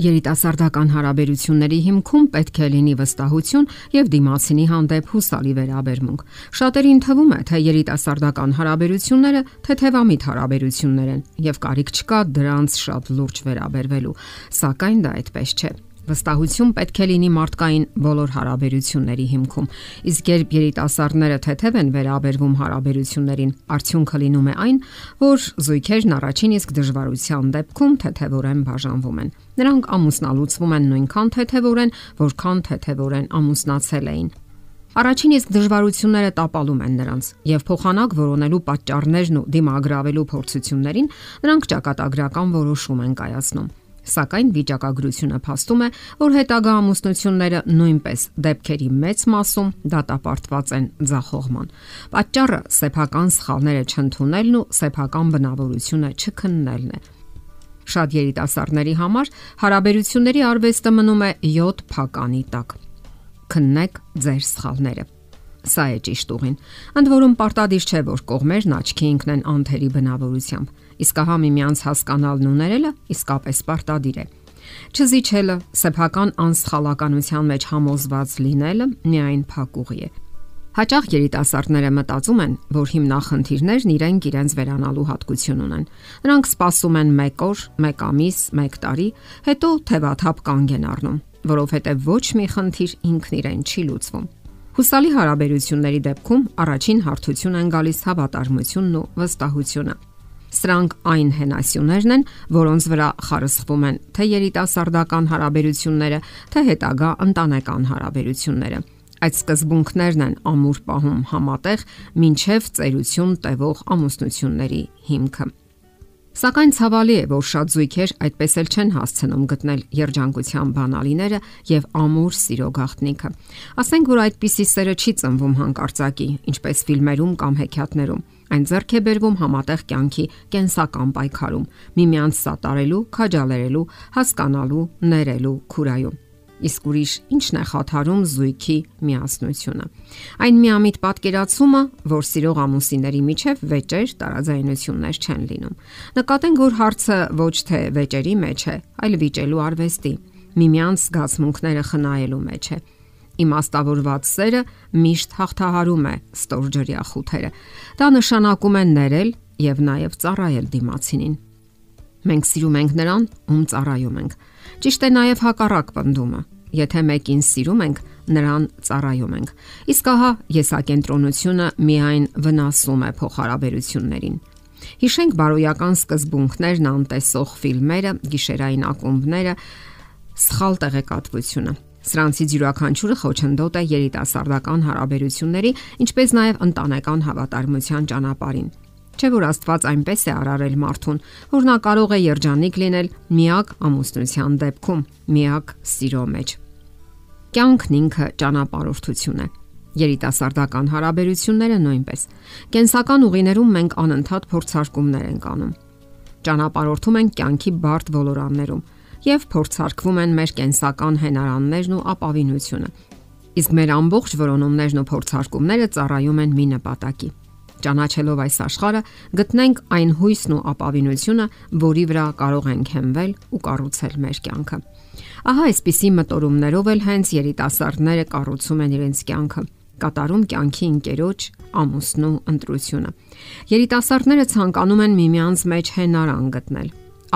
Երիտասարդական հարաբերությունների հիմքում պետք է լինի վստահություն եւ դիմացինի հանդեպ հուսալի վերաբերմունք։ Շատերին թվում է, թե երիտասարդական հարաբերությունները թեթևամիտ հարաբերություններ են եւ կարիք չկա դրանց շատ լուրջ վերաբերվելու, սակայն դա այդպես չէ։ Վստահություն պետք է լինի մարդկային բոլոր հարաբերությունների հիմքում։ Իսկ երբ երիտասարդները թեթև են վերաբերվում հարաբերություններին, արդյունքը լինում է այն, որ զույգերն առաջին իսկ դժվարության դեպքում թեթևորեն բաժանվում են։ Նրանք ամուսնալուծվում են նույնքան թեթևորեն, որքան թեթևորեն ամուսնացել էին։ Առաջին իսկ դժվարությունները տապալում են նրանց եւ փոխանակ որոնելու պատճառներն ու դիմագրավելու փորձություններին նրանք ճակատագրական որոշում են կայացնում։ Սակայն վիճակագրությունը փաստում է, որ հետագա ամուսնությունները նույնպես դեպքերի մեծ մասում դատապարտված են ձախողման։ Պատճառը սեփական սխալները չընդունելն ու սեփական բնավորությունը չքննելն է։ Շատ երիտասարդների համար հարաբերությունների արվեստը մնում է 7 փականի տակ։ Քննեք ձեր սխալները Սա է ճիշտ ուղին։ Ընդ որում պարտադիր չէ, որ կողմերն աչքի ընկնեն անթերի բնավորությամբ իսկ ահա միմյանց հասկանալն ու ներելը իսկապես պարտադիր է։ Չզիջելը, սեփական անսխալականության մեջ համոզված լինելը միայն փակուղի է։ Հաճախ երիտասարդները մտածում են, որ հիմնախնդիրներն իրենք իրենց վերանալու հատկություն ունեն։ Նրանք սպասում են 1 օր, 1 ամիս, 1 տարի, հետո թևաթափ կանգ են առնում, որովհետև ոչ մի խնդիր ինքն իրեն չի լուծվում։ Հուսալի հարաբերությունների դեպքում առաջին հարթություն են գալիս հավատարմությունն ու վստահությունը։ Սրանք այն հենասյուներն են, որոնց վրա խարսխվում են թե երիտասարդական հարաբերությունները, թե հետագա ընտանեկան հարաբերությունները։ Այդ սկզբունքներն են ամուր պահում համատեղ միայն ծերություն տևող ամուսնությունների հիմքը։ Սակայն ցավալի է, որ շատ զույգեր այդպես էլ չեն հասցնում գտնել երջանկության բանալիները եւ ամուր սիրո գաղտնիքը։ Ասենք որ այդպիսի սերը չի ծնվում հանկարծակի, ինչպես ֆիլմերում կամ հեքիաթներում Այն ձեռք է բերվում համատեղ կյանքի կենսական պայքարում՝ միմյանց սատարելու, քաջալերելու, հասկանալու, ներելու, քուրայում։ Իսկ ուրիշ ի՞նչն է խաթարում զույգի միասնությունը։ Այն միամիտ պատկերացումը, որ սիրող ամուսինների միջև վեճեր, տարաձայնություններ չեն լինում։ Նկատենք, որ հարցը ոչ թե վեճերի մեջ է, այլ վիճելու արվեստի, միմյանց զգացմունքները խնայելու մեջ է իմաստավորված սերը միշտ հաղթահարում է ստորջրյա խութերը։ Դա նշանակում է ներել եւ նաեւ ծառայել դիմացինին։ Մենք սիրում ենք նրան, ում ծառայում ենք։ Ճիշտ է նաեւ հակառակ պնդումը։ Եթե մեկին սիրում ենք, նրան ծառայում ենք։ Իսկ ահա եսակենտրոնությունը միայն վնասում է փոխհարաբերություններին։ Հիշենք բարոյական սկզբունքներն անտեսող ֆիլմերը, գիշերային ակումբները, սխալ տեղեկատվությունը։ Սրանցից յուրաքանչյուրը խոչընդոտ է երիտասարդական հարաբերությունների, ինչպես նաև ընտանեկան հավատարմության ճանապարհին։ Չէ որ Աստված այնպես է արարել մարդուն, որ նա կարող է երջանիկ լինել միակ ամուսնության դեպքում, միակ սիրո մեջ։ Կյանքն ինքը ճանապարհորդություն է։ Երիտասարդական հարաբերությունները նույնպես։ Կենսական ուղիներում մենք անընդհատ փորձարկումներ ենք անում։ Ճանապարհորդում ենք կյանքի բարդ ոլորաններում եւ փորձարկվում են մեր կենսական հենարաններն ու ապավինությունը։ Իսկ մեր ամբողջ որոնումներն ու փորձարկումները ծառայում են մի նպատակի։ Ճանաչելով այս աշխարհը, գտնենք այն հույսն ու ապավինությունը, որի վրա կարող ենք հենվել ու կառուցել մեր կյանքը։ Ահա այսպիսի մտորումներով էլ հենց երիտասարդները կառուցում են իրենց կյանքը կատարում կյանքի ընկերոջ ամուսնու ընտրությունը։ Երիտասարդները ցանկանում են միմյանց մեջ հենարան գտնել,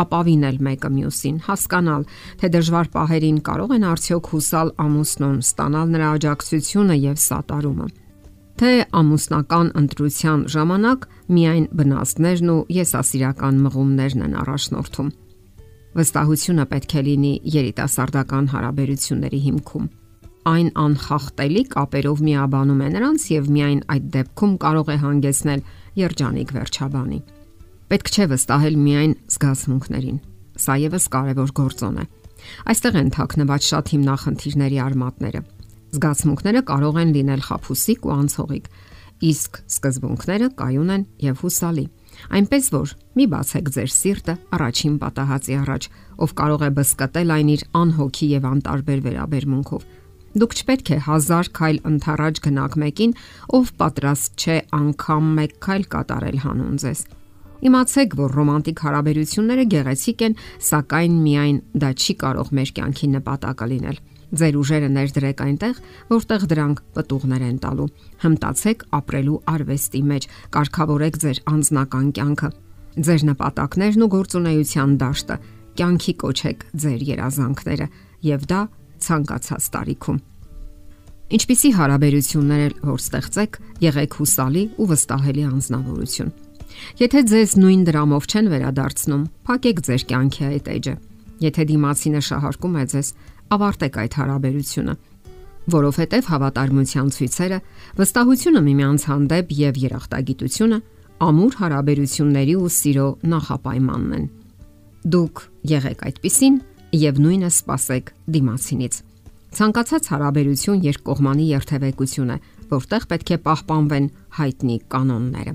ապավինել մեկը մյուսին, հասկանալ, թե դժվար պահերին կարող են արդյոք հուսալ ամուսնուն, ստանալ նրա աջակցությունը եւ սատարումը թե ամուսնական ընտրության ժամանակ միայն բնաստներն ու եսասիրական մղումներն են առաջնորդում։ Վստահությունը պետք է լինի երիտասարդական հարաբերությունների հիմքում։ Այն անխախտելի կապերով միաբանում է նրանց եւ միայն այդ դեպքում կարող է հանգեցնել երջանիկ վերջաբանի։ Պետք չէ վստահել միայն զգացմունքներին։ Սա եւս կարևոր գործոն է։ Այստեղ են թաքնված շատ հիմնախնդիրների արմատները։ Զգացմունքները կարող են լինել խափուսիկ ու անցողիկ, իսկ սկզբունքները կայուն են եւ հուսալի։ Այնպես որ մի բացեք ձեր սիրտը առաջին պատահածի առաջ, ով կարող է բսկտել այն իր անհոգի եւ անտարբեր վերաբերմունքով։ Դուք չպետք է հազար քայլ ընթառաջ գնաք մեկին, ով պատրաստ չէ անգամ մեկ քայլ կատարել հանուն ձեզ։ Իմացեք, որ ռոմանտիկ հարաբերությունները գեղեցիկ են, սակայն միայն դա չի կարող մեր կյանքի նպատակը լինել։ Ձեր ուժերը ներդրեք այնտեղ, որտեղ դրանք պտուղներ են տալու։ Հմտացեք ապրելու արվեստի մեջ, կարգավորեք ձեր անձնական կյանքը։ Ձեր նպատակներն ու գործունեության դաշտը կյանքի կոչեք ձեր երազանքները, եւ դա ցանկացած տարիքում։ Ինչպիսի հարաբերություններ որ ստեղծեք, եղեք հուսալի ու վստահելի անznավորություն։ Եթե ձեզ նույն դրամով չեն վերադարձնում, փակեք ձեր կյանքի այդ էջը։ Եթե դիմացինը շահարկում է ձեզ, ավարտեք այդ հարաբերությունը, որովհետև հավատարմության ցույցերը, վստահությունը միմյանց հանդեպ եւ երախտագիտությունը ամուր հարաբերությունների ու սիրո նախապայմանն են։ Դուք եղեք այդպիսին եւ նույնը սпасեք դիմացինից։ Ցանկացած հարաբերություն երկկողմանի երթևեկություն է, որտեղ պետք է պահպանվեն հայտնի կանոնները։